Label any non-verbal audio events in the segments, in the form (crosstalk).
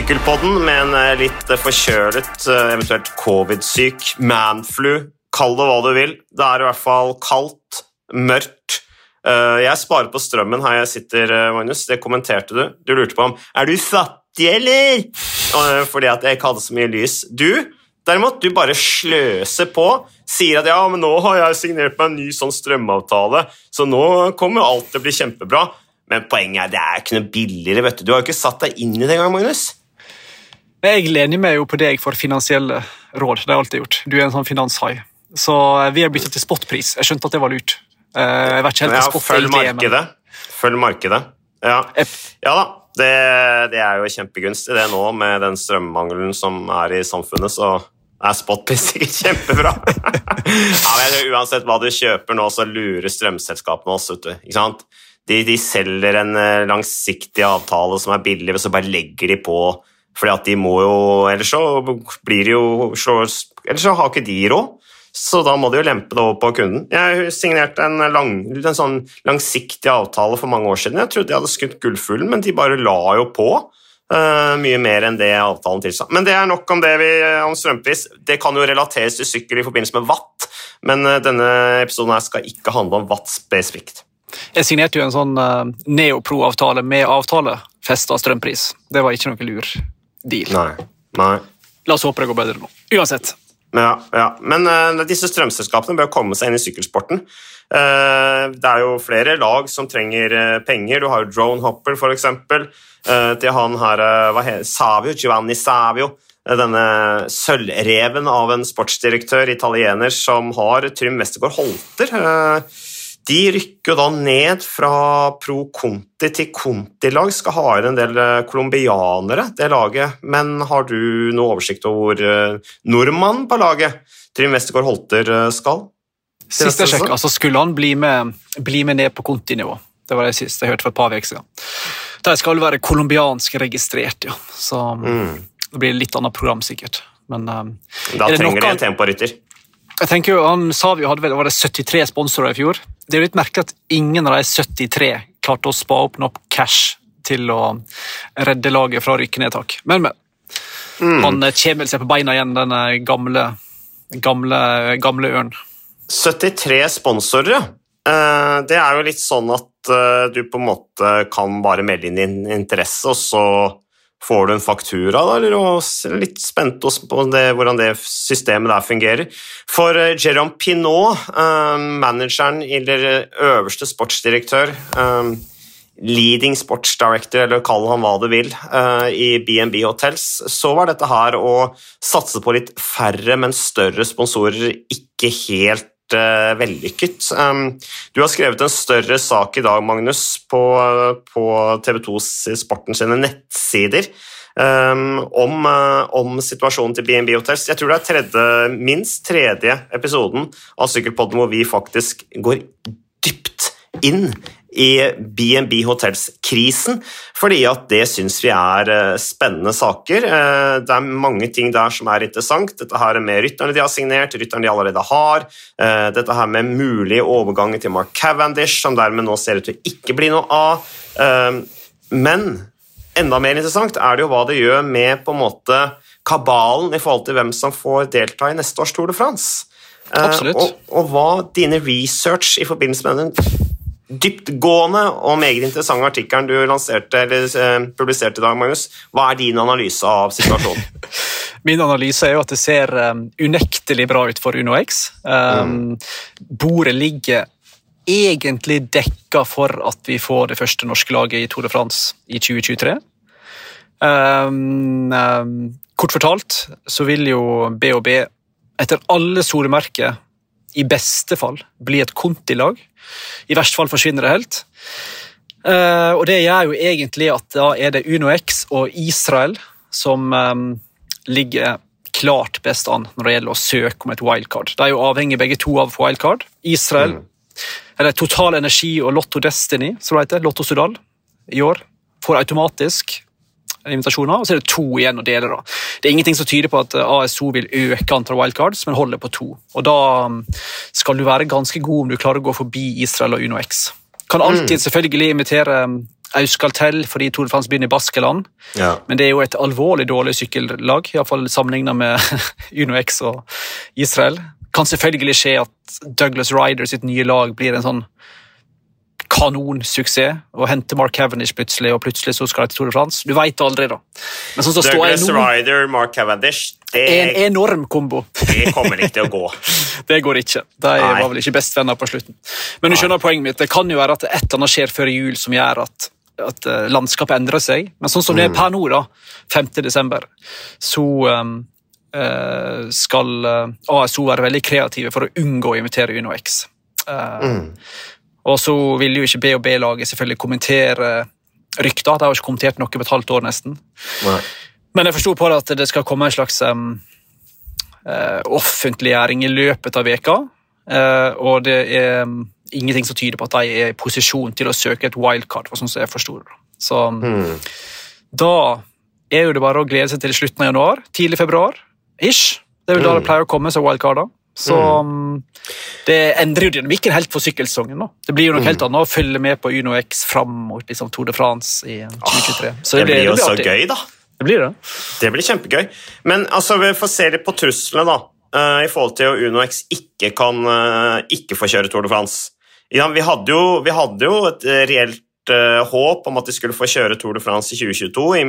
Sykkelpodden med en eh, litt forkjølet, eh, eventuelt covid-syk manflu. Kall det hva du vil. Det er i hvert fall kaldt, mørkt. Eh, Jeg sparer på strømmen her jeg sitter, eh, Magnus. Det kommenterte du. Du lurte på om Er du fattig, eller? Eh, Fordi at jeg ikke hadde så mye lys. Du, derimot, du bare sløser på. Sier at ja, men nå har jeg signert meg en ny sånn strømavtale, så nå kommer alt til å bli kjempebra. Men poenget er det er ikke noe billigere. vet Du Du har jo ikke satt deg inn i det engang, Magnus. Jeg lener meg jo på deg for finansielle råd. Det har jeg alltid gjort. Du er en sånn finanshai. Så eh, vi har bytta til spotpris. Jeg skjønte at det var lurt. Eh, Jeg vet ikke helt Ja, spot følg markedet. Følg markedet. Ja, ja da. Det, det er jo kjempegunstig det nå, med den strømmangelen som er i samfunnet, så er spotpris (laughs) sikkert kjempebra. (laughs) ja, men Uansett hva du kjøper nå, så lurer strømselskapene oss. vet du. Ikke sant? De, de selger en eh, langsiktig avtale som er billig, og så bare legger de på fordi at de må jo Ellers så blir det jo Ellers så har ikke de råd. Så da må de jo lempe det over på kunden. Jeg signerte en, lang, en sånn langsiktig avtale for mange år siden. Jeg trodde jeg hadde skutt gullfuglen, men de bare la jo på. Uh, mye mer enn det avtalen tilsa. Men det er nok om det vi, om strømpris. Det kan jo relateres til sykkel i forbindelse med watt, men eh, denne episoden her skal ikke handle om watt spesifikt. Jeg signerte jo en sånn uh, Neopro-avtale med avtalefesta strømpris. Det var ikke noe lur deal. Nei. Nei. La oss håpe det går bedre nå. Uansett. Ja, ja. Men uh, disse strømselskapene bør komme seg inn i sykkelsporten. Uh, det er jo flere lag som trenger uh, penger. Du har jo Drone f.eks. Eh, til han her hva heter, Savio, Giovanni Savio. Denne sølvreven av en sportsdirektør, italiener, som har Trym Westergård Holter. De rykker da ned fra Pro Conti til Conti-lag, skal ha inn en del eh, colombianere, det laget. Men har du noe oversikt over hvor eh, nordmannen på laget, Trym Westergård Holter, eh, skal? Sist jeg sjekka, så skulle han bli med, bli med ned på kontinivå. Det var det siste jeg hørte for et par uker siden. De skal være colombiansk registrert, ja. Så Mm. det blir litt annet program, sikkert. Men eh, Da Er trenger de en temporytter. jeg tenker jo, han Savio hadde vel var det 73 sponsorer i fjor. Det er litt merkelig at ingen av de 73 klarte å spa opp nok cash til å redde laget fra rykkenedtak. Men, men. Mm. Han eh, kommer seg på beina igjen, den eh, gamle, gamle, gamle ørn. 73 sponsorer, ja. Eh, Det er jo litt sånn at du på en måte kan bare melde inn din interesse, og så får du en faktura, da, eller s- litt spent på det, hvordan det systemet der fungerer. For eh, Jérôme Pinot, eh, manageren eller øverste sportsdirektør, eh, leading sports director, eller kall han hva du vil, i B&B Hotels, så var dette her å satse på litt færre, men større sponsorer ikke helt vellykket. Um, du har skrevet en større sak i dag, Magnus, på, på TV 2 Sporten sine nettsider. um, om, eh, om situasjonen til B&B Hotels. Jeg tror det er tredje, minst tredje episoden av Sykkelpodden hvor vi faktisk går dypt inn i B&B Hotels-krisen, fordi at det syns vi er eh, spennende saker. Eh, Det er mange ting der som er interessant. Dette her med rytterne de har signert, rytterne de allerede har. eh, Dette her med mulige overganger til Mark Cavendish, som dermed nå ser ut til å ikke bli noe av. Men enda mer interessant er det jo hva det gjør med på en måte kabalen i forhold til hvem som får delta i neste års Tour de France. Absolutt. Og, og hva dine research i forbindelse med den dyptgående og meget interessante artikkelen du lanserte, eller eh, publiserte i dag, Magnus, hva er din analyse av situasjonen? (laughs) Min analyse er jo at det ser um, unektelig bra ut for UnoX. Um, Bordet ligger egentlig dekka for at vi får det første norske laget i Tour de France i 2023. Um, kort fortalt så vil jo BHB etter alle solemerker i beste fall bli et Conti-lag. I verste fall forsvinner det helt. Uh, og det gjør jo egentlig at da er det UnoX og Israel som um, ligger klart best an når det gjelder å søke om et wildcard. De er jo avhengig begge to av wildcard. Israel, eller Total Energi og Lotto Destiny, som det heter, Lotto Sudal, i år, får automatisk invitasjoner, og så er det to igjen å dele. da. Det er ingenting som tyder på at eh, ASO vil øke antall wildcards, men holder på to. Og Da um, skal du være ganske god om du klarer å gå forbi Israel og UnoX. Kan alltid selvfølgelig invitere Auskaltel Euskaltel fordi Tour de France begynner i Baskeland. Ja. Men det er jo et alvorlig dårlig sykkellag, iallfall sammenlignet med (laughs) UnoX og Israel. Kan selvfølgelig skje at Douglas Ryder sitt nye lag blir en sånn kanonsuksess og henter Mark Cavendish plutselig, og plutselig så skal de til Tour de France. Du veit aldri, da. Men sånn som står Douglas nå, Ryder, Mark Cavendish, det, er en enorm kombo. det kommer ikke til å gå. (laughs) Det går ikke. De Nei. var vel ikke bestevenner på slutten. Men du skjønner poenget mitt. Det kan jo være at et eller annet skjer før jul som gjør at, at eh, landskapet endrer seg. Men sånn som det er per nå, da, 5. desember, så um, eh, skal eh, ASO være veldig kreative for å unngå å invitere UnoX. Eh, Og så vil jo ikke B og B-laget selvfølgelig kommentere rykter. De har ikke kommentert noe på et halvt år, nesten. Nei. Men jeg forsto på det at det skal komme en slags um, uh, offentliggjøring i løpet av veka, Uh, og det er um, ingenting som tyder på at de er i posisjon til å søke et wildcard. for sånn som jeg forstår det. Så um, Mm. da er jo det bare å glede seg til slutten av januar, tidlig februar, ish. Det er vel da det pleier å komme som wildcarder. Så um, det endrer jo dynamikken helt for sykkelsesongen. nå. Det blir jo noe helt annet å følge med på Uno X fram mot liksom, Tour de France i 2023. Så Det blir jo så artig. gøy, da. Det blir det. Det blir kjempegøy. Men altså, vi får se litt på truslene, da. Uh, I forhold til at Uno X ikke kan uh, ikke få kjøre Tour de France. Ja, vi, hadde jo, vi hadde jo et eh, eh, håp om at de skulle få kjøre Tour de France i 2022, i,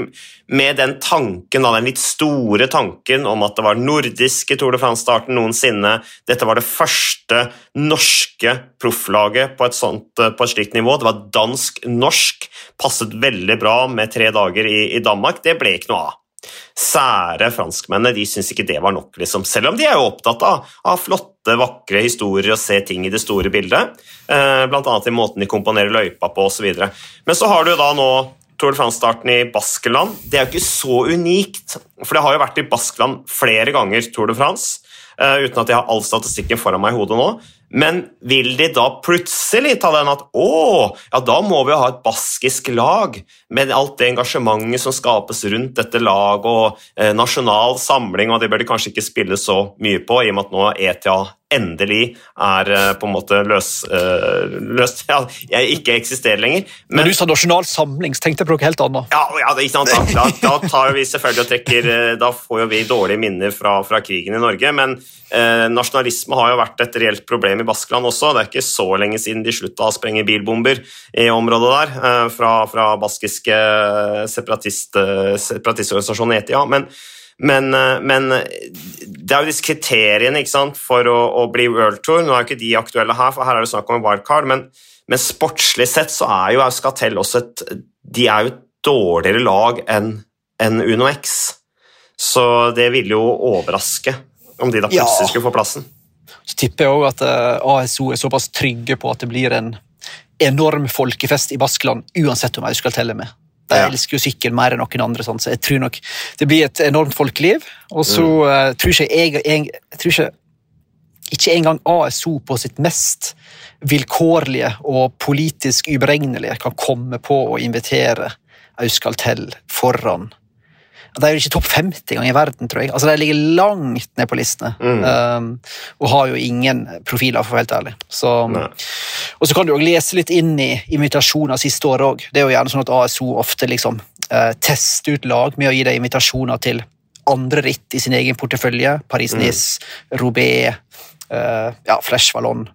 med den tanken, den litt store tanken om at det var nordiske Tour de France-starten noensinne. Dette var det første norske profflaget på eh, på et slikt nivå. Det var dansk-norsk. Passet veldig bra med tre dager i, i Danmark. Det ble ikke noe av. Sære franskmennene de syns ikke det var nok, liksom. selv om de er jo opptatt av, av flotte, vakre historier og se ting i det store bildet. Eh, annet i måten de komponerer løypa på osv. Men så har du da nå Tour de France-starten i Baskeland. Det er jo ikke så unikt, for det har jo vært i Baskeland flere ganger Tour de France. eh, uten at jeg har all statistikken foran meg i hodet nå. Men vil de da plutselig ta den at å, ja, da må vi ha et baskisk lag, med alt det engasjementet som skapes rundt dette laget, og eh, nasjonal samling, og det bør de kanskje ikke spille så mye på, i og med at nå ETA endelig er eh, på en måte løs, eh, løst (laughs) Ja, jeg ikke eksisterer lenger. Men du sa nasjonal samling, så tenkte jeg på noe helt annet. Ja, ja det, ikke sant? Da, da, tar vi selvfølgelig og trekker eh, Da får jo vi dårlige minner fra, fra krigen i Norge, men eh, nasjonalisme har jo vært et reelt problem i Baskeland også. Det er ikke så lenge siden de slutta å sprenge bilbomber i området der, eh, fra, fra baskiske separatist, separatistorganisasjonen ETIA. Men, men, eh, men det er jo disse kriteriene ikke sant, for å, å bli World Tour. Nå er jo ikke de aktuelle her, for her er det snakk om wildcard, men, men sportslig sett så er jo Euskatel også et De er jo et dårligere lag enn en Uno X. Så det ville jo overraske om de da Ja. plutselig skulle få plassen. Så tipper jeg også at eh, ASO er såpass trygge på at det blir en enorm folkefest i Baskeland, uansett om jeg skal telle med. De elsker jo sykkel mer enn noen andre, sånn, så jeg tror nok det blir et enormt folkeliv. Og så eh, tror ikke jeg, jeg, jeg tror ikke, ikke engang ASO på sitt mest vilkårlige og politisk uberegnelige kan komme på å invitere Euskaltel foran de er jo ikke topp 50 engang i verden, tror jeg. Altså, De ligger langt ned på listene. Um, og har jo ingen profiler, for å være helt ærlig. Så, og så kan du også lese litt inn i invitasjoner siste år òg. Det er jo gjerne sånn at ASO ofte liksom uh, tester ut lag med å gi deg invitasjoner til andre ritt i sin egen portefølje. Paris-Nice, Roubaix, uh, ja, Flash Vallon,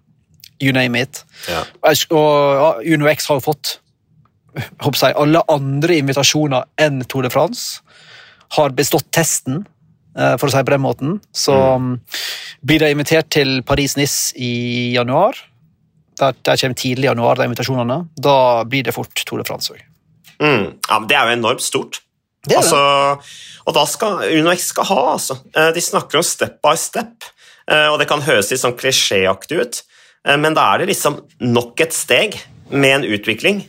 you name it. Ja. Og ja, Uno X har jo fått håper jeg, alle andre invitasjoner enn Tour de France. Har bestått testen, eh, for å si det på den måten. Så mm. blir de invitert til Paris-Nice i januar. Der, der kommer tidlig i januar, de invitasjonene. Da blir det fort Tour de France òg. Mm. Ja, men det er jo enormt stort. Det er altså, og da skal UnoX skal ha, altså. Eh, De snakker om step by step, eh, og det kan høres litt sånn klisjéaktig ut, men da er det liksom nok et steg med en utvikling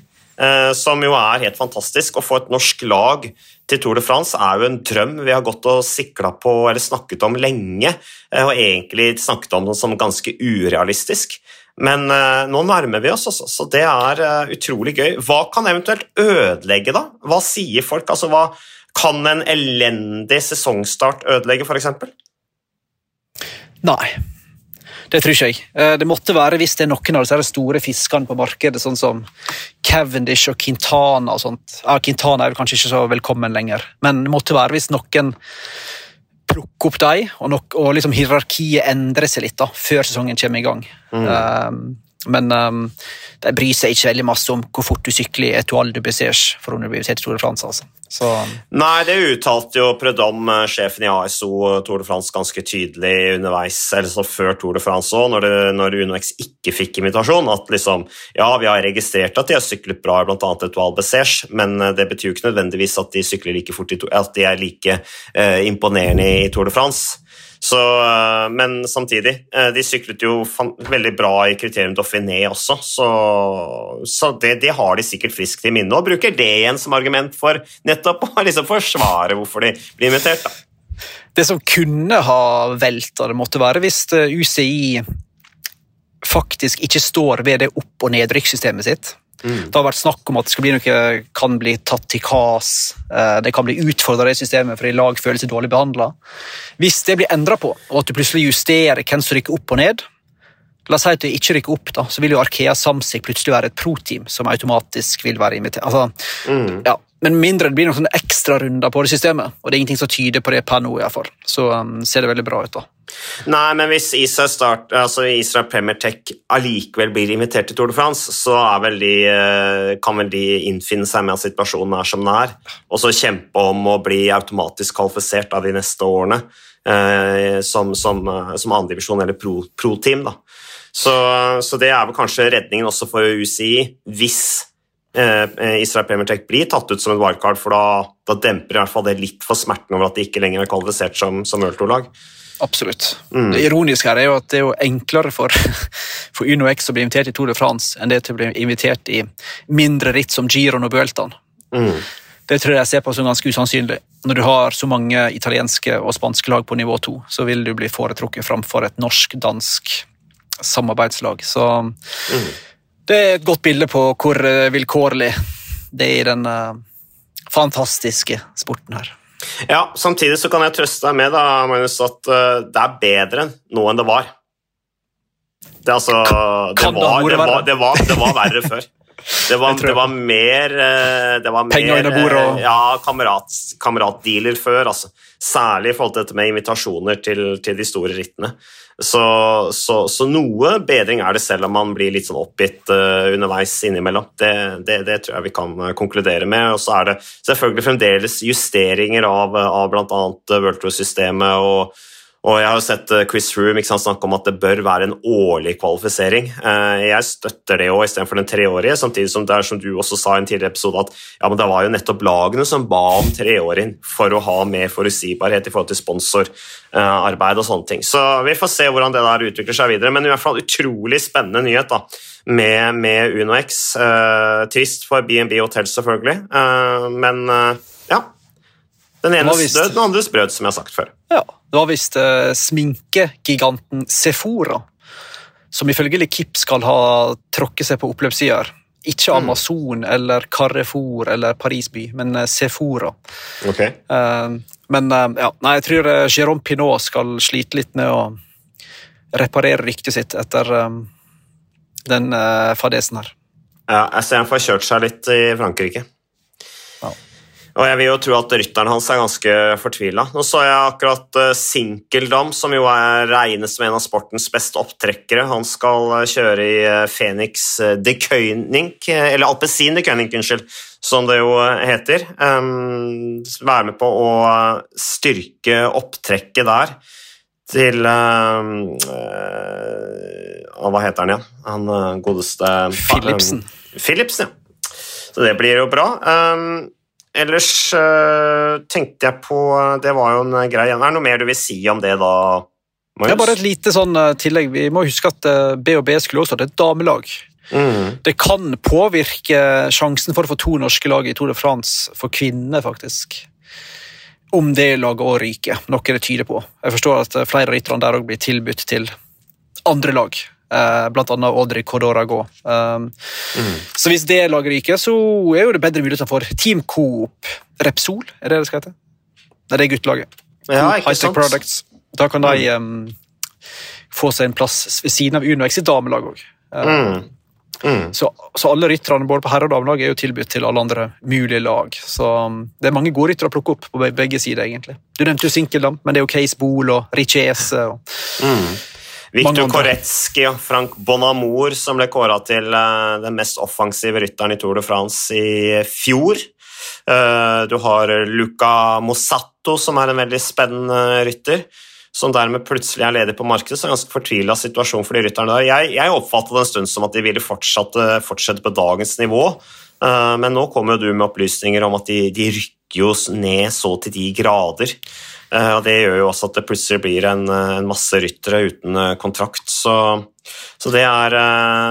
som jo er helt fantastisk. Å få et norsk lag til Tour de France er jo en drøm vi har gått og sikla på eller snakket om lenge, eh, og egentlig snakket om det som ganske urealistisk. Men eh, nå nærmer vi oss, også, så det er eh, utrolig gøy. Hva kan eventuelt ødelegge, da? Hva sier folk? Altså, hva kan en elendig sesongstart ødelegge, f.eks.? Nei. Det tror ikke jeg. Eh, Det måtte være hvis det er noen av disse store fiskene på markedet, sånn som Cavendish og Quintana og sånt. Ja, Quintana er kanskje ikke så velkommen lenger, men det måtte være hvis noen plukker opp dem, og, nok, og liksom hierarkiet endrer seg litt da, før sesongen kommer i gang. Um, men um, de bryr seg ikke veldig masse om hvor fort du sykler i Etoile du Bessers for til Tour de France. Altså. Så, Nei, det uttalte jo eh, sjefen i ASO Tour de France, ganske tydelig underveis, eller så før Tour de France òg, når, når UnoX ikke fikk invitasjon. At liksom Ja, vi har registrert at de har syklet bra i bl.a. Etoile Bessers, men eh, det betyr jo ikke nødvendigvis at de sykler like fort i, at de er like eh, imponerende i Tour de France. Så, eh, men samtidig, eh, de syklet jo veldig bra i kriterium Dauphiné også, så, så det, det har de sikkert friskt i minne, og bruker det igjen som argument for nettopp å liksom forsvare hvorfor de blir invitert. Da. Det som kunne ha velta det, måtte være hvis eh, UCI faktisk ikke står ved det opp- og nedrykkssystemet sitt. Det har vært snakk om at det skal bli noe, kan bli tatt til kas, eh, det kan bli utfordra i systemet fordi lag føler seg dårlig behandla. Hvis det blir endra på, og at du plutselig justerer hvem som rykker opp og ned La oss si at du ikke rykker opp, da, så vil jo Arkea Samsic plutselig være et pro-team som automatisk vil være invitert. Altså, ja, men mindre det blir noen sånne ekstrarunder på det systemet, og det er ingenting som tyder på det per nå, iallfall, så um, ser det veldig bra ut. da. Nei, men hvis Israel, start, altså Israel Premier Tech allikevel blir invitert til Tour de France, så vel de, eh, kan vel de innfinne seg med at situasjonen er som den er, og så kjempe om å bli automatisk kvalifisert av de neste årene eh, som, som, eh, som andredivisjon eller pro- pro-team. da. Så, så det er vel kanskje redningen også for UCI, hvis Israel Premier Tech blir tatt ut som et wildcard, for da, da demper i hvert fall det litt for smerten over at de ikke lenger er kvalifisert som, som World Tour-lag. Absolutt. Det ironiske her er jo at det er jo enklere for, (laughs) for Uno X å bli invitert i Tour de France enn det til å bli invitert i mindre ritt som Giron og Vueltaen. Det tror jeg jeg ser på som ganske usannsynlig. Når du har så mange italienske og spanske lag på nivå to, så vil du bli foretrukket framfor et norsk-dansk samarbeidslag. Så det er et godt bilde på hvor eh, vilkårlig det er i den eh, fantastiske sporten her. Ja, Samtidig så kan jeg trøste deg med da, Magnus, at eh, det er bedre nå enn det var. Det, altså, det, var, det, var, det, var, var verre før. Det var, Det jeg. det var mer, eh, det var Penger mer under bordet og- eh, Ja, kamerat, kameratdealer før. Altså. Særlig i forhold til dette med invitasjoner til, til de store rittene. Så, så, så noe bedring er det selv om man blir litt sånn oppgitt uh, underveis innimellom. Det, det, det tror jeg vi kan eh, konkludere med. Og så er det selvfølgelig fremdeles justeringer av, av bl.a. World Tour-systemet. og og jeg har jo sett eh, Chris Room sant, snakke om at det bør være en årlig kvalifisering. Eh, Jeg støtter det òg, istedenfor den treårige. Samtidig som det er som du også sa i en tidligere episode, at ja, men det var jo nettopp lagene som ba om treåring for å ha mer forutsigbarhet i forhold til sponsorarbeid og sånne ting. Så vi får se hvordan det der utvikler seg videre. Men i hvert fall utrolig spennende nyhet da, med, med UnoX. Eh, trist for BNB Hotel, selvfølgelig. Eh, men eh, ja. Den ene enes død, den andres brød, som jeg har sagt før. Ja, det var visst eh, sminkegiganten Sephora, som ifølge Lekip skal ha tråkket seg på oppløpssider. Ikke Amazon eller Carrefour eller Paris by, men eh, Sephora. Ok. Eh, men eh, ja, nei, jeg tror eh, Jérôme Pinot skal slite litt med å reparere ryktet sitt etter den fadesen her. Ja, jeg ser han får kjørt seg litt i Frankrike. Og jeg vil jo tro at rytteren hans er ganske fortvila. Nå så jeg akkurat uh, Sinkeldam, som jo er regnes som en av sportens beste opptrekkere. Han skal eh, kjøre i uh, Phoenix de eh, eller Alpezin de Koenig, unnskyld, som det jo eh, heter. Um, være med på å eh, styrke opptrekket der til um, eh, Hva heter han igjen? Han eh, godeste Philipsen. Philipsen, ja. Så det blir jo bra. Um, ellers eh, tenkte jeg på Det var jo en grei det noe mer du vil si om det, da? Det er bare et lite sånn eh, tillegg. Vi må huske at B&B BHB skulle også hatt et damelag. Mm. Det kan påvirke sjansen for å få to norske lag i Tour de France for kvinner, faktisk. Om det laget å ryker, noe det tyder på. Jeg forstår at eh, flere av rytterne der òg blir tilbudt til andre lag. Eh, Blant annet Audrey Cordorago. Um, Så hvis det laget ryker, så er jo det bedre muligheter for Team Coop Repsol, er det det skal hete? Nei, det er guttelaget. Ja, ikke High Tech? Products. Da kan de um, få seg en plass ved siden av Uno X i damelag òg. Mm. Mm. Så, så alle rytterne både på herre- og damelag er jo tilbudt til alle andre mulige lag. Så um, det er mange gode ryttere å plukke opp på begge sider, egentlig. Du nevnte jo Sinkeldam, men det er jo Case Bool og Richese og Mm. Mange Viktor. Koretsky og Frank Bonamour, som ble kåra til eh, den mest offensive rytteren i Tour de France i fjor. Eh, du har Luca Mosatto, som er en veldig spennende rytter, som dermed plutselig er ledig på markedet. Så det er en ganske fortvila situasjon for de rytterne der. Jeg, jeg oppfattet det en stund som at de ville fortsatt, eh, fortsette på dagens nivå, eh, men nå kommer jo du med opplysninger om at de, de rykker jo ned så til de grader. Eh, og Det gjør jo også at det plutselig blir en, eh, en masse ryttere uten eh, kontrakt. Så, så, det er,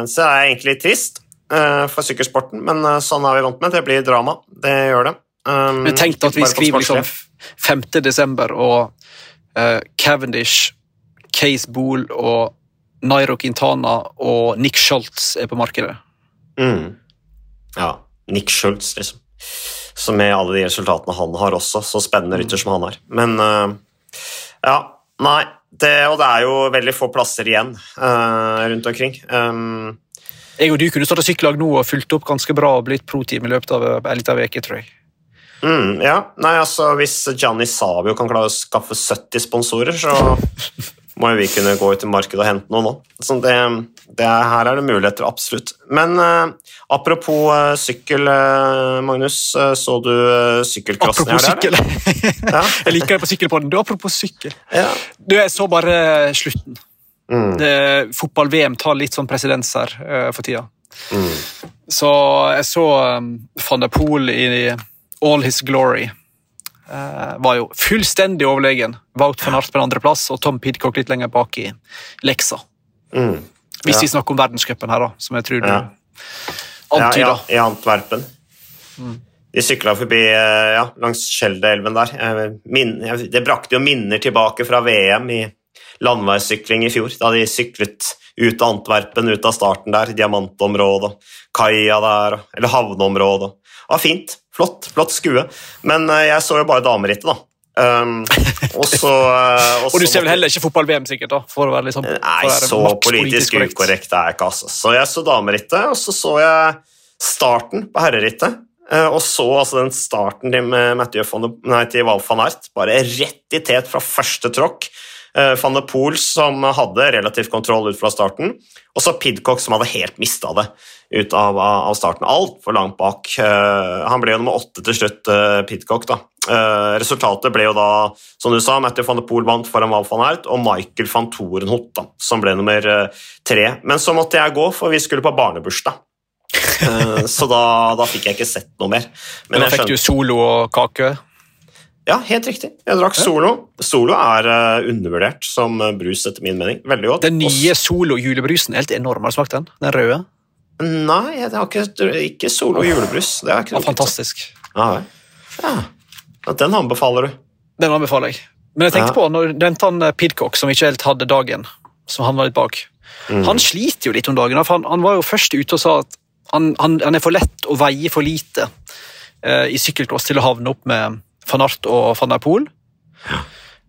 så det er egentlig trist for sykkelsporten, men sånn er vi vant med. Det blir drama. Det gjør det. Um, tenk at vi skriver liksom sportslig. 5. desember, og uh, Cavendish, Case Bool og Nairo Quintana og Nick Schultz er på markedet. Mm. Ja. Nick Schultz, liksom. Så med alle de resultatene han har også, så spennende rytter som han har. Men eh, ja, nei. Det, og det er jo veldig få plasser igjen eh, rundt omkring. Um, Jeg og du kunne starta sykkellag nå og fulgt opp ganske bra og blitt pro-team i løpet av en liten uke, tror jeg. Mm, ja, nei altså Hvis Gianni Savio kan klare å skaffe 70 sponsorer, så (laughs) må jo vi kunne gå ut i markedet og hente noe nå. Så det, det er, her er det muligheter, absolutt. Men uh, apropos uh, sykkel, uh, Magnus. så du sykkelcrossen i Apropos her? Apropos sykkel. Ja. (laughs) jeg liker det på sykkelpodden. Du, apropos sykkel. Ja. Du, jeg så bare slutten. Mm, Fotball-VM tar litt sånn presedens her for tida. mm, Så jeg så um, van der Poel i all his glory. Eh, var jo fullstendig overlegen. Wout van Art på andreplass og Tom Pidcock litt lenger bak i leksa. mm. Hvis Ja. vi snakker om verdenscupen her, da, som jeg tror du Ja. antyder. Ja, i Antwerpen. Mm. De sykla forbi eh, ja, langs Skjeldeelven der. Min, det brakte jo minner tilbake fra VM i landeveissykling i fjor, da de syklet ut av Antwerpen, ut av starten der, diamantområdet, kaia der, eller havneområdet. Det var fint. Flott, flott skue. Men eh, jeg så jo bare damerittet, da. Um, og så uh, Og du ser vel heller ikke fotball-VM, sikkert? da, for å være for Nei, så maks politisk ukorrekt er jeg ikke, altså. Så jeg så damerittet, og så så jeg starten på herrerittet. eh, Og så altså den starten til Mathieu de, nei, til Val van Aert. Bare rett i tet fra første tråkk. Eh, Van de Poel som hadde relativt kontroll ut fra starten, og så Pidcock som hadde helt mista det ut av, av starten. Altfor langt bak. Eh, Han ble jo nummer åtte til slutt, eh, Pidcock. da. Resultatet ble jo da, som du sa, Matthew van de Poel vant foran Val van Aert, og Michael van Torenhot, da, som ble nummer tre. Men så måtte jeg gå, for vi skulle på barnebursdag. Så da, da fikk jeg ikke sett noe mer. Men da fikk du solo og kake. Ja, helt riktig. Jeg drakk Solo. Solo er eh, undervurdert som eh, brus, etter min mening. Veldig godt. Den nye Solo-julebrusen helt enorm. Har du smakt den? Den røde? Nei, jeg har ikke, ikke Solo julebrus. Det har fantastisk. Ja, ja. Den anbefaler du. Den anbefaler jeg. Men jeg tenkte Ja. på, når han eh, Pidcock, som ikke helt hadde dagen, som han var litt bak. Mm. Han sliter jo litt om dagen. for Han, han var jo først ute og sa at han, han, han er for lett og veier for lite eh, i sykkelcross til å havne opp med van Art og van der Poel.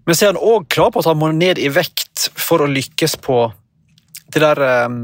Men så er han òg klar på at han må ned i vekt for å lykkes på det der um,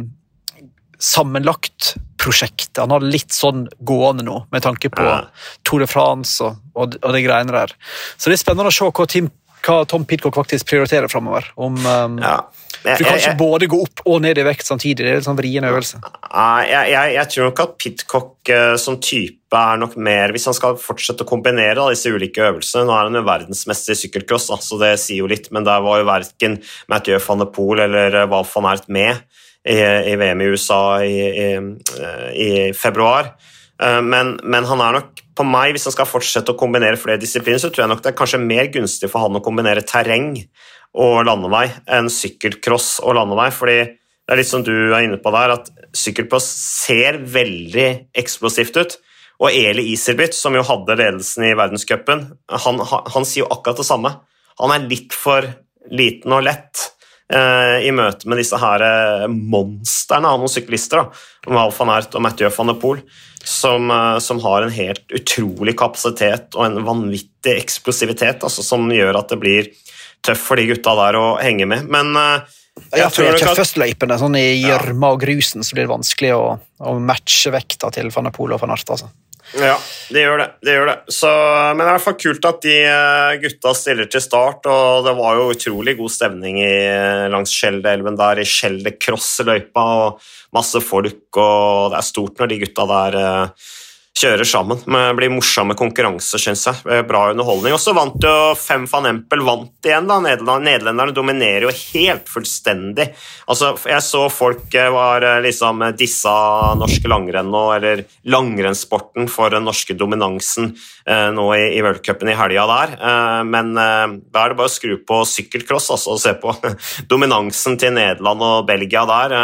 sammenlagt-prosjektet. Han har litt sånn gående nå, med tanke på Ja. Tour de France og, og, og de greiene der. Så det er spennende å se hva, Tim, hva Tom Pidcock faktisk prioriterer framover. Om um, Ja. Du kan ikke både gå opp og ned i vekt samtidig. Det er en sånn vrien øvelse. Jeg, jeg, jeg tror nok at Pitcock eh, som type er nok mer Hvis han skal fortsette å kombinere da, disse ulike øvelsene Nå er han jo verdensmester i sykkelcross, så det sier jo litt, men der var jo verken Mathieu van de Poel eller eh, Val van Ert med i, i VM i USA i, i, eh, i februar. Eh, Men, men han er nok på meg, hvis han skal fortsette å kombinere flere disipliner, så tror jeg nok det er kanskje mer gunstig for han å kombinere terreng og landevei enn sykkelcross og landevei. fordi det er litt som du er inne på der, at sykkelcross ser veldig eksplosivt ut. Og Eli Iserbyt, som jo hadde ledelsen i verdenscupen, han, han, sier jo akkurat det samme. Han er litt for liten og lett eh, i møte med disse her eh, monstrene av noen syklister, da, Val van Aert og Mathieu van der Poel, som, eh, som har en helt utrolig kapasitet og en vanvittig eksplosivitet, altså, som gjør at det blir tøft for de gutta der å henge med. Men, eh, Ja, for de tøffeste løypene, sånn i gjørma og grusen, så blir det vanskelig å, å matche vekta til van Apolo og van Arte. Altså. Ja, det gjør det. det, gjør det. Så, men det er i hvert fall kult at de eh, gutta stiller til start, og det var jo utrolig god stemning i, eh, langs Skjeldeelven der, i Skjelde Cross-løypa, og masse folk, og det er stort når de gutta der uh, kjører sammen. Det blir morsomme konkurranser, syns jeg. Bra underholdning. Og så vant jo Fem van Empel vant igjen, da. Nederlenderne dominerer jo helt fullstendig. Altså, jeg så folk eh, var eh, liksom dissa norske langrenn nå, eller langrennssporten for den norske dominansen eh, nå i, i worldcupen i helga der. Men da er det bare å skru på sykkelcross altså, og se på (laughs) dominansen til Nederland og Belgia der,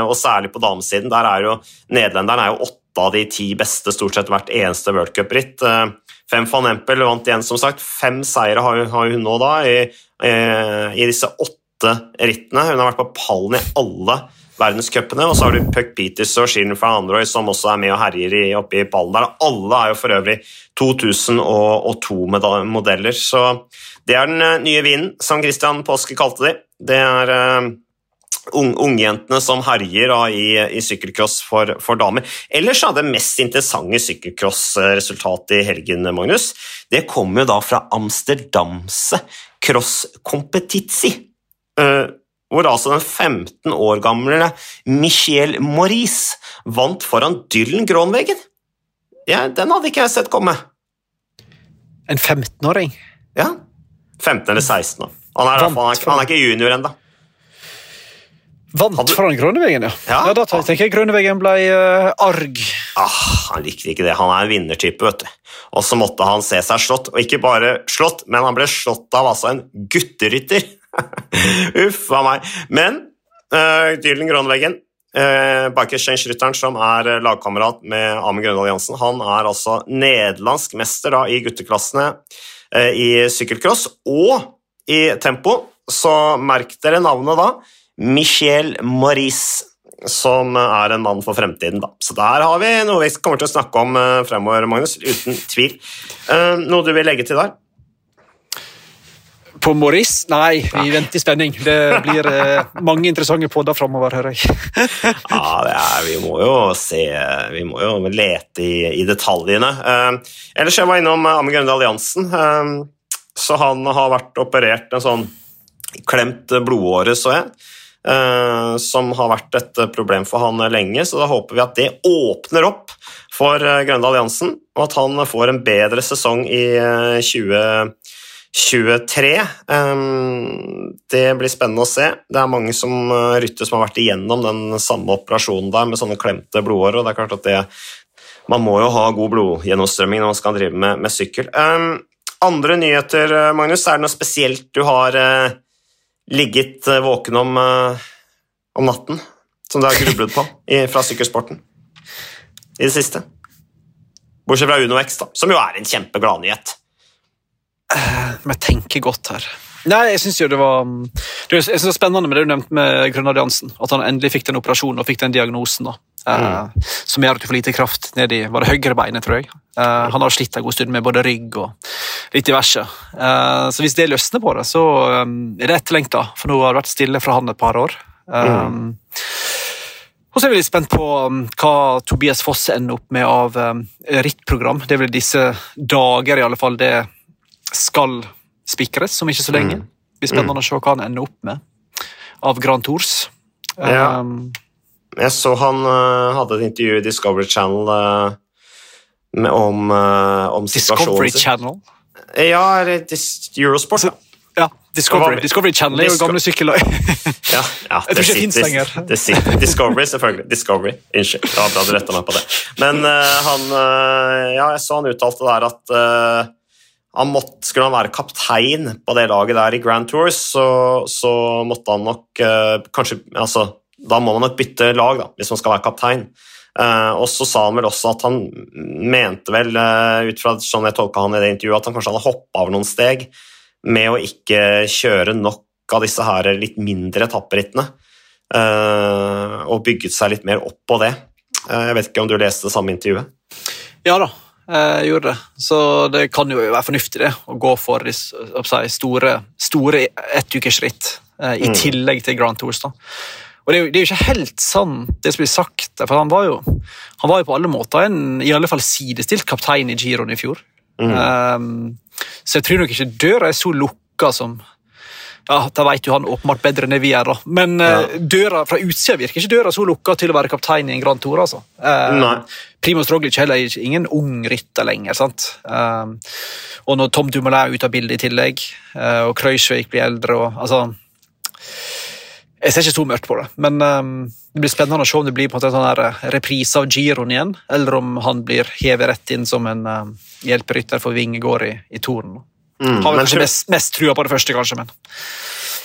og særlig på damesiden. Der er jo Nederlenderne er jo åtte av de ti beste stort sett hvert eneste worldcupritt. Eh, Fem van Empel vant igjen, som sagt. Fem seire har hun nå da i, eh, i disse åtte rittene. Hun har vært på pallen i alle verdenscupene. Og så har du Puck Peters og Sheeran fra Android som også er med og herjer oppe i pallen der. Alle er jo for øvrig 2002-modeller. Så det er den eh, nye vinden, som Christian Påske kalte de. Det er ungjentene som herjer da, i, i sykkelcross for, for, damer. Ellers er det mest interessante sykkelcross-resultatet i helgen, Magnus. Det kommer jo da fra Amsterdamse Cross Competizi. Uh, hvor altså den 15 år gamle Michel Maurice vant foran Dylan Gronvegen. Ja, den hadde ikke jeg sett komme. En 15-åring? Ja. 15 eller 16 år. Han er, han er, han er ikke junior ennå. Vant foran Grønneveggen, ja. ja. ja. Da tenker jeg Grønneveggen ble uh, arg. Ah, han likte ikke det. Han er en vinnertype, vet du. Og så måtte han se seg slått, og ikke bare slått, men han ble slått av altså en gutterytter. (laughs) Uff a meg. Men uh, Dylan Grønneveggen, uh, Bikerschange-rytteren som er lagkamerat med Amund Grøndal Jansen, han er altså nederlandsk mester da, i gutteklassene uh, i sykkelcross og i tempo. Så merk dere navnet da. Michel Maurice, som er en mann for fremtiden. Da. Så der har vi noe vi kommer til å snakke om eh, fremover, Magnus. Uten tvil. Eh, noe du vil legge til der? På Maurice? Nei, vi venter i spenning. Det blir eh, mange interessante podder framover, hører jeg. (laughs) ja, er, vi må jo se Vi må jo lete i, i detaljene. Ellers jeg var innom Amund Grøndal Jansen. Uh, så han har vært operert en sånn klemt blodåre, så jeg. Uh, som har vært et problem for han lenge, så da håper vi at det åpner opp for uh, Grønne Alliansen, og at han får en bedre sesong i uh, 2023. Um, det blir spennende å se. Det er mange som rytter som har vært igjennom den samme operasjonen der med sånne klemte blodårer, og det er klart at det man må jo ha god blodgjennomstrømming når man skal drive med, med sykkel. Andre nyheter, Magnus, er det noe spesielt du har ligget eh, våken om, eh, om natten, som du har grublet på (laughs) fra sykkelsporten i det siste? Bortsett fra Uno X, da, som jo er en kjempegladnyhet. Men jeg tenker godt her. Nei, jeg syns jo det var det synes det spennende med det du nevnte med Grønalliansen. At han endelig fikk den operasjonen og fikk den diagnosen. da. Mm. som gjør at du får lite kraft ned i var det høyrebeinet, tror jeg. Uh, han har slitt en god stund med både rygg og litt diverse. Uh, så hvis det løsner på det, så um, er det etterlengta, for nå har det vært stille fra han et par år. Um, mm. Og så er vi litt spent på um, hva Tobias Fosse ender opp med av um, rittprogram. Det er vel disse dager i alle fall det skal spikres om ikke så lenge. Mm. Det blir spennende mm. å se hva han ender opp med av Grand Tours. Ja. Jeg så han uh, hadde et intervju i Discovery Channel uh, med, om, uh, om Discovery Channel? Ja, eller Eurosport. Så, ja, Discovery, Discovery Channel er jo gamle sykkeløy. (laughs) ja, ja, det fins lenger. Det sitter, Discovery, selvfølgelig. Discovery, Unnskyld. Ja, du retta meg på det. Men han Ja, jeg så han uttalte der at han måtte, skulle han være kaptein på det laget der i Grand Tours, så, så måtte han nok kanskje altså, da må man nok bytte lag da, hvis man skal være kaptein. Uh, og så sa han vel også at han mente vel, uh, ut fra sånn jeg tolka han i det intervjuet, at han kanskje hadde hoppa over noen steg med å ikke kjøre nok av disse her litt mindre etapperittene. Uh, og bygget seg litt mer opp på det. jeg vet ikke om du leste det samme intervjuet? Ja da, jeg gjorde det. Så det kan jo være fornuftig det, å gå for de store, store ettukersritt. eh, i tillegg til Grand Tours. da. Og det er, jo, det er jo ikke helt sant, det som blir sagt. for Han var jo, han var jo på alle måter en i alle fall sidestilt kaptein i Giroen i fjor. Um, så jeg tror nok ikke døra er så lukka som ja, Da vet jo han åpenbart bedre enn det vi gjør, da. Men uh, døra fra utsida virker ikke døra så lukka til å være kaptein i en Grand Tour. altså. Uh. Primoz Roglic heller er ingen ung rytter lenger. sant? Uh, og når Tom Dumoulin er ute av bildet i tillegg, uh, og Krøysvik blir eldre og altså Jeg ser ikke så mørkt på det, men um, det blir spennende å se om det blir på en måte en sånn eh, reprise av Giroen igjen, eller om han blir hevet rett inn som en um, hjelperytter for Vingegård i, i Toren. Mm, Har vel kanskje tror- mest, mest trua på det første, kanskje, men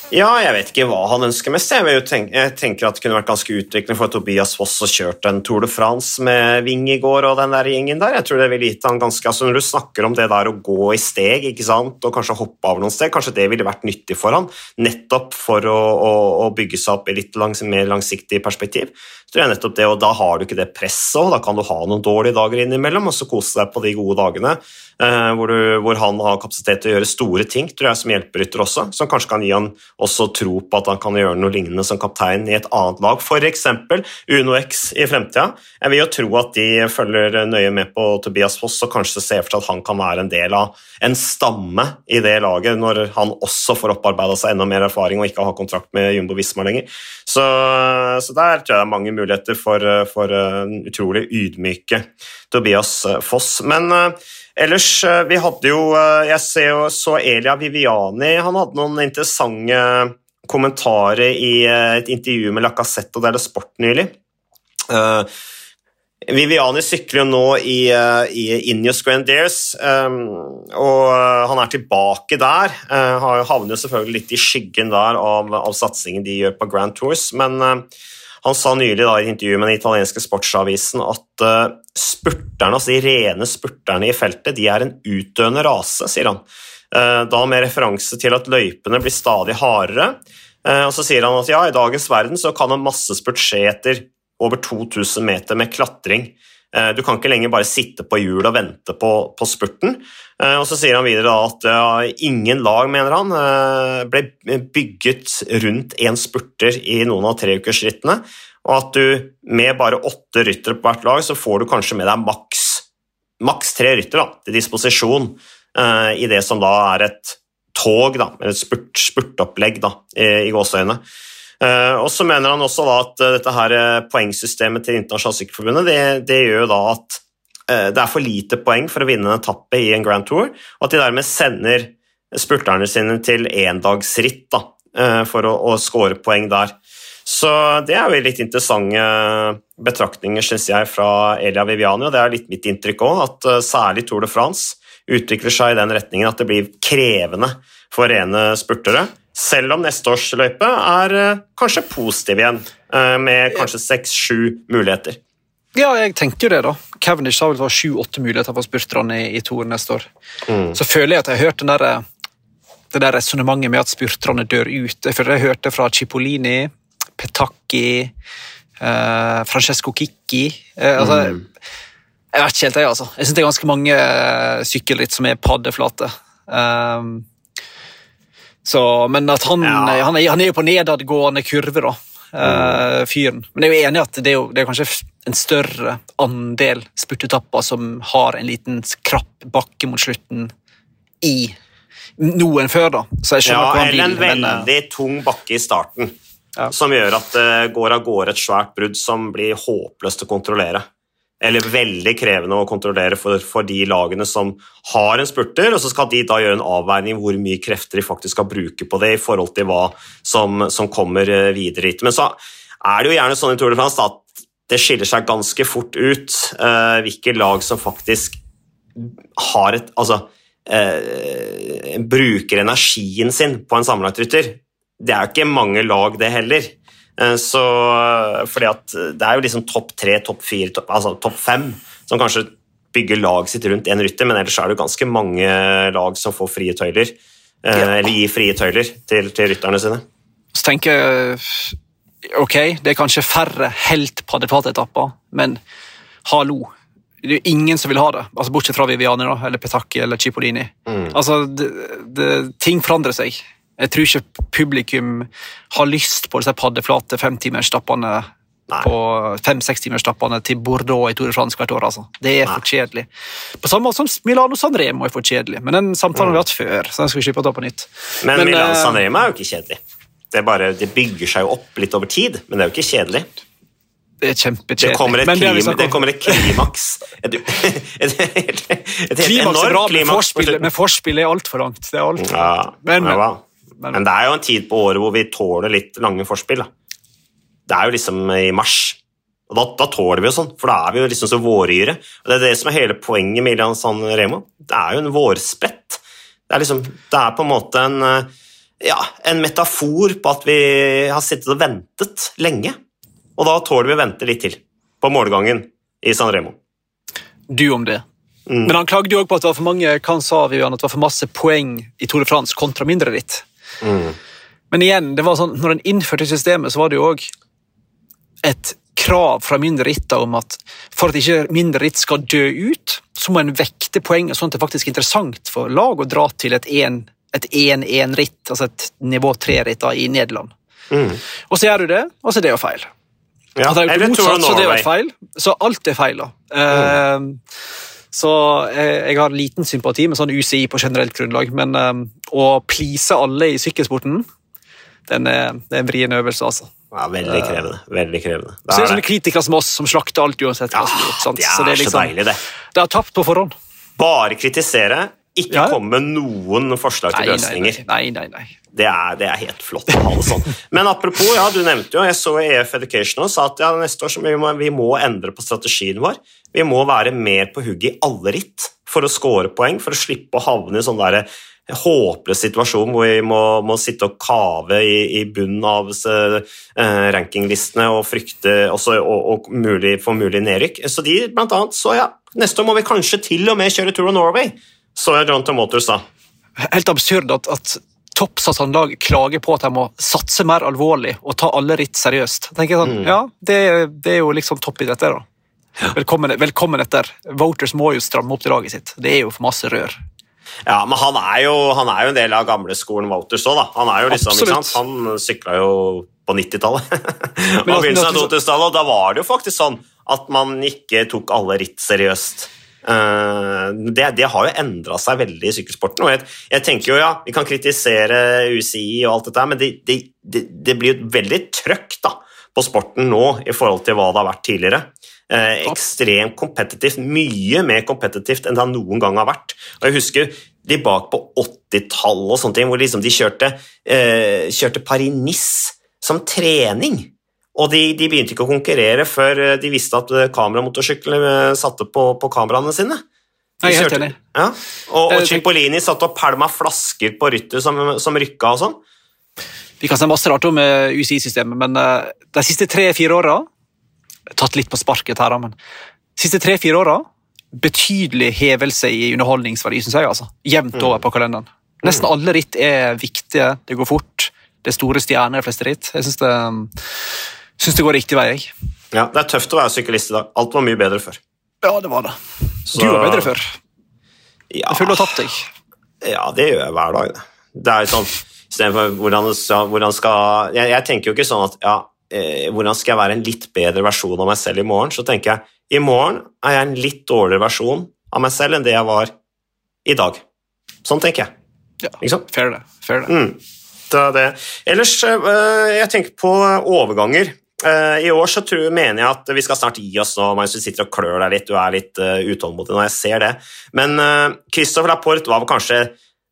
Ja, jeg vet ikke hva han ønsker mest. Jeg, tenke, jeg tenker at det kunne vært ganske utviklende for Tobias Foss å kjørt en Tour de France med Vingegård og den der gjengen der. Jeg tror det ville gitt han ganske altså Når du snakker om det der å gå i steg ikke sant, og kanskje hoppe av noen steg, kanskje det ville vært nyttig for han, nettopp for å, å, å bygge seg opp i litt langs, mer langsiktig perspektiv. Så tror jeg nettopp det, og Da har du ikke det presset, og da kan du ha noen dårlige dager innimellom, og så kose deg på de gode dagene eh, hvor, du, hvor han har kapasitet til å gjøre store ting, tror jeg, som hjelperytter også, som kanskje kan gi han også tro på at han kan gjøre noe lignende som kaptein i et annet lag, f.eks. Uno X i fremtida. Jeg vil jo tro at de følger nøye med på Tobias Foss og kanskje ser for seg at han kan være en del av en stamme i det laget, når han også får opparbeida seg enda mer erfaring og ikke har kontrakt med Jumbo Visma lenger. Så, så der tror jeg det er mange muligheter for, for utrolig ydmyke Tobias Foss. Men eh, ellers, eh, vi hadde jo eh, Jeg ser jo, så Elia Viviani, han hadde noen interessante kommentarer i eh, et intervju med Lacassette og Dele Sport nylig. Uh, Viviani sykler jo nå i, i Ineos Grandiers, um, og han er tilbake der. Uh, havner jo selvfølgelig litt i skyggen der av, av satsingen de gjør på Grand Tours, men uh, han sa nylig da, i et intervju med den italienske sportsavisen at eh, spurterne, altså de rene spurterne i feltet de er en utdøende rase, sier han. Eh, da med referanse til at løypene blir stadig hardere. Eh, og så sier han at ja, i dagens verden så kan en massespurt skje etter over 2000 meter med klatring. Eh, Du kan ikke lenger bare sitte på hjul og vente på, på spurten. Og så sier han videre at ja, ingen lag, mener han, ble bygget rundt én spurter i noen av treukersrittene, og at du med bare åtte ryttere på hvert lag, så får du kanskje med deg maks, maks tre ryttere til disposisjon uh, i det som da er et tog, da, eller et spurt, spurtopplegg da, i, i gåseøyne. Uh, og så mener han også da at eh, dette her eh, poengsystemet til Internasjonalt Sykkelforbundet det, det gjør da at uh, det er for lite poeng for å vinne en etappe i en Grand Tour, og at de dermed sender spurterne sine til endagsritt da, for å, å score poeng der. Så det er jo litt interessante betraktninger, syns jeg, fra Elia Viviani, og det er litt mitt inntrykk òg, at eh, særlig Tour de France utvikler seg i den retningen at det blir krevende for rene spurtere. Selv om neste års løype er eh, kanskje positiv igjen, eh, med kanskje seks-sju muligheter. Ja, jeg tenker jo det, da. Cavendish har vel fått sju-åtte muligheter for spurterne i, i Tour neste år. Mm. Så føler jeg at jeg har hørt den der, det der resonnementet med at spurterne dør ut. Jeg føler jeg hørte fra Cipollini, Petacchi, eh, Francesco Kikki eh, altså, Mm. Jeg vet ikke helt, jeg, altså. Jeg syns det er ganske mange eh, sykkelritt som er paddeflate. Um, så, men at han, Ja. han, er, han er jo på nedadgående kurve, da, Uh, fyren. Men jeg er jo enig i at det er, jo, det er kanskje en større andel spurtetapper som har en liten krapp bakke mot slutten i nå enn før, da. Så jeg skjønner Ja, hva han eller en veldig men, uh, tung bakke i starten, Ja. som gjør at det går av gårde et svært brudd som blir håpløst å kontrollere. Eller veldig krevende å kontrollere for, for de lagene som har en spurter, og så skal de da gjøre en avveining hvor mye krefter de faktisk skal bruke på det i forhold til hva som, som kommer eh, videre hit. Men så er det jo gjerne sånn i Tour de France at det skiller seg ganske fort ut uh, hvilke lag som faktisk har et Altså uh, bruker energien sin på en sammenlagtrytter. Det er ikke mange lag, det heller. Eh, Så, fordi at det er jo liksom topp tre, topp fire, topp, altså topp fem som kanskje bygger laget sitt rundt én rytter, men ellers er det jo ganske mange lag som får frie tøyler. eh. Eller gir frie tøyler til, til rytterne sine. Så tenker jeg Ok, det er kanskje færre helt paddelplatetapper, men hallo. Det er jo ingen som vil ha det, altså bortsett fra Viviani da, eller Petacchi eller Cipollini. Mm. Altså, det, det, ting forandrer seg. Jeg tror ikke publikum har lyst på disse paddeflate femtimersstappene på fem-seks-timersstappene til Bordeaux i Tour de France hvert år. altså. Det er for kjedelig. På samme måte som Milano San Remo er for kjedelig, men den samtalen har vi hatt før. så den skal vi slippe å ta på nytt. Men, men Milano San Remo er jo ikke kjedelig. Det, bare, det bygger seg jo opp litt over tid, men det er jo ikke kjedelig. Det er kjempekjedelig. Det kommer et, Men det har vi klim, snakket det kommer et klimaks. (laughs) Et, et, et, et, Klimaks er bra, men forspillet, men forspillet er altfor langt. Det er alt for Ja, Men, men. Ja, men- det er jo en tid på året hvor vi tåler litt lange forspill. Da. Det er jo liksom i mars. Og da, da tåler vi jo sånn, for da er vi jo liksom så våryre. Og det er det som er hele poenget med Ilian San Remo. Det er jo en vårsprett. Det er liksom, det er på en måte en, eh, ja, en metafor på at vi har sittet og ventet lenge. Og da tåler vi å vente litt til på målgangen i San Remo. Du om det. Mm. Men han klagde jo også på at det var for mange kan sa Vivian, at det var for masse poeng i Tour de France kontra mindre ritt. Mm. Men igjen, det var sånn, når en innførte systemet, så var det jo òg et krav fra mindre ritter om at for at ikke mindre ritt skal dø ut, så må en vekte poenget sånn at det faktisk er interessant for lag å dra til et 1-1-ritt, altså et nivå 3-ritt da, i Nederland. Mm. Og så gjør du det, og så er det jo feil. Ja, det er jo motsatt, så det er jo feil. Så alt er feil. da. Eh, Så jeg, jeg har liten sympati med sånn UCI på generelt grunnlag, men eh, å please alle i sykkelsporten, den er, det er en vrien øvelse, altså. Ja, veldig krevende. Veldig krevende. Det Så det er er sånne kritikere som oss, som slakter alt uansett. Ja, gjort, det er Så så, liksom, deilig, det. Det er tapt på forhånd. Bare kritisere, ikke Ja. komme med noen forslag til Nei, nei, løsninger. nei. nei, nei. Det, er, det er helt flott å ha det sånn. Men apropos, ja, du nevnte jo, jeg så EF Education og sa at ja, neste år så vi må, vi må endre på strategien vår. Vi må være mer på hugget i alle ritt for å score poeng, for å slippe å havne i sånn der håpløs situasjon hvor vi må, må sitte og kave i, i bunnen av eh, rankinglistene og frykte også, og, og mulig, for mulig nedrykk. Så de blant annet så ja, neste år må vi kanskje til og med kjøre Tour of Norway, så jeg John Tomotors da. Helt absurd at, at toppsatsende lag klager på at de må satse mer alvorlig og ta alle ritt seriøst. Tenker jeg Mm. sånn, ja, det, det er jo liksom toppidrett, det, da. Velkommen, velkommen etter. Voters må jo stramme opp til laget sitt. Det er jo for masse rør. Ja, men han er jo, han er jo en del av gamleskolen Wouters òg, da. Han er jo liksom? Han sykla jo på 90-tallet. (laughs) og Men at- begynnelsen av at- 2000-tallet, og da var det jo faktisk sånn at man ikke tok alle ritt seriøst. Eh, det, det har jo endra seg veldig i sykkelsporten. og jeg, jeg tenker jo, ja, Vi kan kritisere UCI og alt dette, men det, det, det, blir jo veldig trøkk da, på sporten nå i forhold til hva det har vært tidligere. Eh, ekstremt kompetitivt, mye mer kompetitivt enn det han noen gang har vært. Og jeg husker de bak på 80-tallet og sånne ting, hvor liksom de kjørte, eh, kjørte Paris-Nice som trening. Og de, de begynte ikke å konkurrere før eh, de visste at eh, kameramotorsyklene eh, satte på, på kameraene sine. Nei, helt enig. Ja. Og, og Jeg satt og pælma flasker på rytter som, som rykka og sånn. Vi kan si masse rart om UCI-systemet, men de siste tre-fire åra Tatt litt på sparket her, men de siste tre-fire åra betydelig hevelse i underholdningsverdi, syns jeg. altså. Jevnt over på kalenderen. Nesten alle ritt er viktige, det går fort. Det er store stjerner i de fleste ritt. Jeg syns det, det går riktig vei. jeg. Ja, Det er tøft å være syklist i dag. Alt var mye bedre før. Ja, det var det. Så- Du var bedre før. Ja, Jeg føler du har tapt deg. ja det gjør jeg hver dag. Det, det er jo sånn Istedenfor hvordan, hvordan skal jeg, jeg tenker jo ikke sånn at ja, eh, hvordan skal jeg være en litt bedre versjon av meg selv i morgen? Så tenker jeg i morgen er jeg en litt dårligere versjon av meg selv enn det jeg var i dag. Sånn tenker jeg. Ja, fair det. Fair det. Mm. Det er det. Ellers, øh, jeg tenker på overganger. Eh, I år så tror, mener jeg at vi skal snart gi oss nå, mens du sitter og klør deg litt, du er litt uh, utålmodig nå, jeg ser det. Men uh, Christopher Laporte var vel kanskje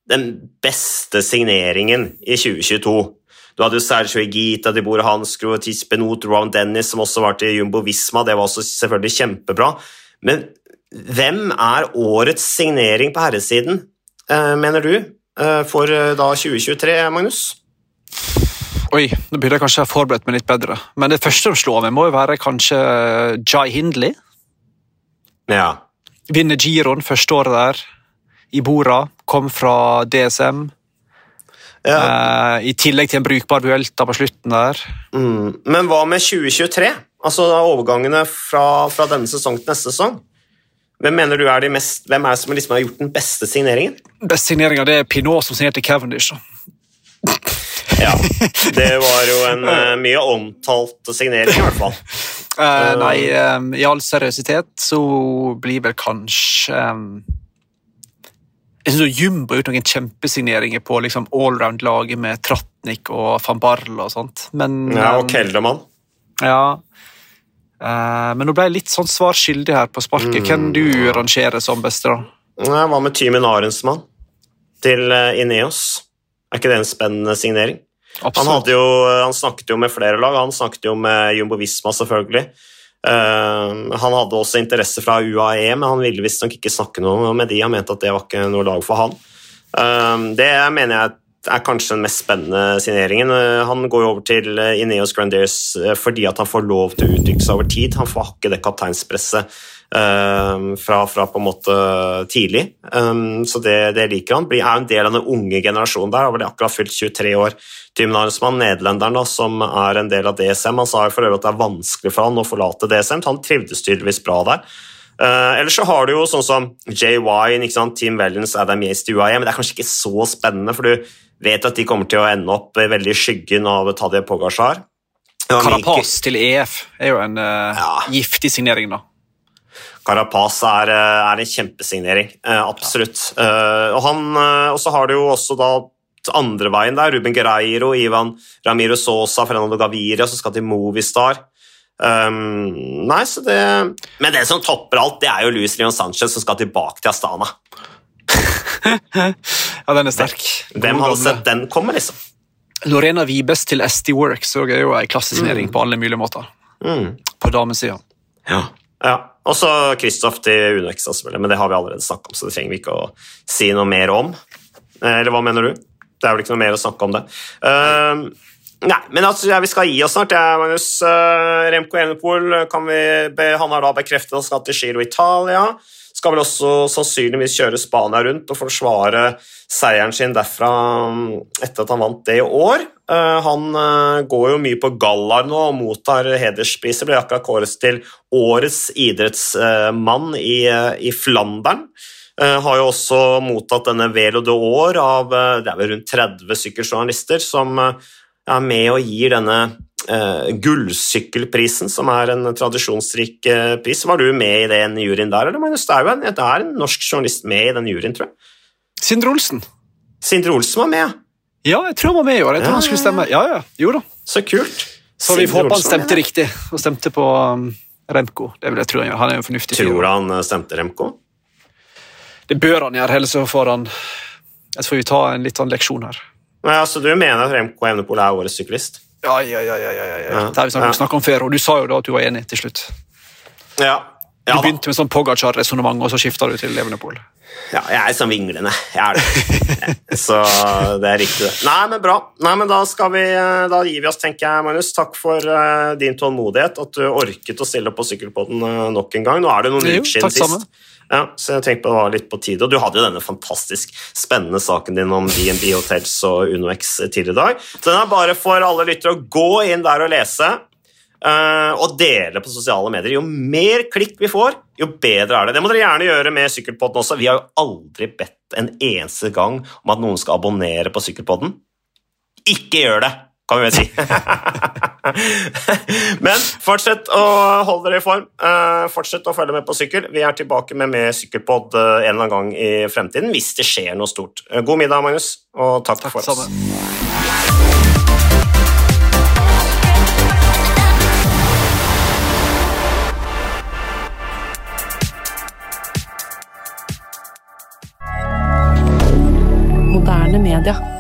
den beste signeringen i 2022. Du hadde Sergio Debora i Tis Tispenot, Rowan Dennis, som også var til Jumbo Visma. Det var også selvfølgelig kjempebra. Men hvem er årets signering på herresiden, eh, mener du, eh, for eh, da 2023, Magnus? Oi, nå burde jeg kanskje ha forberedt meg litt bedre. Men det første som slår meg, må jo være kanskje Jai Hindley. Ja. Vinner giroen første året der. I Bora. Kom fra DSM. Ja. Eh, I tillegg til en brukbar duelta på slutten der. Mm. Men hva med 2023? Altså overgangene fra, fra denne sesong til neste sesong? Hvem mener du er de mest, hvem er det som liksom har gjort den beste signeringen? Beste signeringa er Pinot som signerte Cavendish. (laughs) Ja, det var jo en uh, mye omtalt signering, i hvert fall. Uh, (laughs) nei, um, i all seriøsitet så blir vel kanskje um, Jeg syns Jumbo har gjort noen kjempesigneringer på liksom, allround-laget med Tratnik og van Barle og sånt. Men, ja, og Keldermann. Ja, uh, men nå ble jeg litt sånn svar skyldig her på sparket. Mm. Hvem du rangerer som beste, da? Hva med Tymen Arensmann til Ineos? Er ikke det en spennende signering? Han, jo, han, snakket jo med flere lag, han snakket jo med Jumbo Visma, selvfølgelig. Uh, han hadde også interesse fra UAE, men han ville visstnok ikke snakke noe med de. Han mente at det var ikke noe lag for han. Uh, det mener jeg er kanskje den mest spennende signeringen. Uh, han går over til Ineos Grandiers fordi at han får lov til å utvikle seg over tid. Han får ikke det kapteinspresset fra, fra, på en måte tidlig, um, så det, det liker han. Blir, er en del av den unge generasjonen der, har vel akkurat fylt 23 år. Tymen nederlenderen, da, som er en del av DSM, han sa jo for øvrig at det er vanskelig for han å forlate DSM. Han trivdes tydeligvis bra der. Uh, ellers så har du jo sånn som JY, Team Wellens, Adam Yates til UAE, men det er kanskje ikke så spennende, for du vet at de kommer til å ende opp veldig i skyggen av Tadje Pogasjar. Karapaz til EF er jo en uh, ja. giftig signering, da. Carapaz er, eh, er en kjempesignering, uh, absolutt. Uh, og så har du jo også da andre veien der. Ruben Gereiro, Ivan Ramiro Sosa, Fernando Gaviria som skal til Movistar. Um, nei, så det Men det som topper alt, det er jo Luis Leon Sanchez som skal tilbake til Astana. (laughs) ja, den er sterk. Hvem hadde sett den komme, liksom? Lorena Vibes til SD Works er jo en klassesignering mm. på alle mulige måter. Mm. På damesida. Ja. ja. Og så Kristoff til Unex, men det har vi allerede snakket om, så det trenger vi ikke å si noe mer om. Eh, eller hva mener du? Det er vel ikke noe mer å snakke om det. Uh, nei, men altså, ja, vi skal gi oss snart. Jeg, Magnus uh, Remco Enepol han har da bekreftet at han skal til Giro Italia. Skal vel også sannsynligvis kjøre Spania rundt og forsvare seieren sin derfra um, etter at han vant det i år. Uh, han uh, går jo mye på gallaer nå og mottar hederspriser. Ble akkurat kåret til årets idrettsmann i, i Flandern. Har jo også mottatt denne Velo de År av det er vel rundt 30 sykkeljournalister som er med og gir denne gullsykkelprisen, som er en tradisjonsrik pris. Var du med i den juryen der, eller Magnus? Det er jo en, det er en norsk journalist med i den juryen, tror jeg. Sindre Olsen. Sindre Olsen var med, ja. Jeg tror han var med i år. Jeg tror ja, han skulle stemme. Ja, ja, jo da. Så kult. Så vi får håpe han stemte riktig, og stemte på um, Remco. Det vil jeg tro han gjør. Han er jo fornuftig. Tror du han stemte Remco? Det bør han gjøre, ellers så får han Jeg tror vi ta en litt sånn leksjon her. Ja, så Du mener at Remco Evnepol er årets syklist? Ja, ja, ja. ja, ja, ja. ja. Det har vi snakket, ja. om før, og du sa jo da at du var enig til slutt. Ja. Ja du begynte med sånn Pogacar-resonnement, og så skifta du til Evenepool. Ja, jeg er sånn vinglende. Jeg er det. så det er riktig, det. Nei, men bra. Nei, men da, vi, da gir vi oss, tenker jeg, Magnus. Takk for uh, din tålmodighet, at du orket å stille opp på Sykkelpodden uh, nok en gang. Nå er det noen uker siden sist. Ja, så jeg tenkte på det var litt på tide. Og du hadde jo denne fantastisk spennende saken din om DNB Hotels og UnoX tidligere i dag. Så den er bare for alle lyttere å gå inn der og lese. Uh, og dele på sosiale medier. Jo mer klikk vi får, jo bedre er det. Det må dere gjerne gjøre med Sykkelpodden også. Vi har jo aldri bedt en eneste gang om at noen skal abonnere på Sykkelpodden. Ikke gjør det! kan vi vel si. (laughs) Men fortsett å holde dere i form. Uh, fortsett å følge med på sykkel. Vi er tilbake med mer sykkelpod uh, en eller annen gang i fremtiden hvis det skjer noe stort. God middag, Magnus, og takk, takk for oss. Moderne media.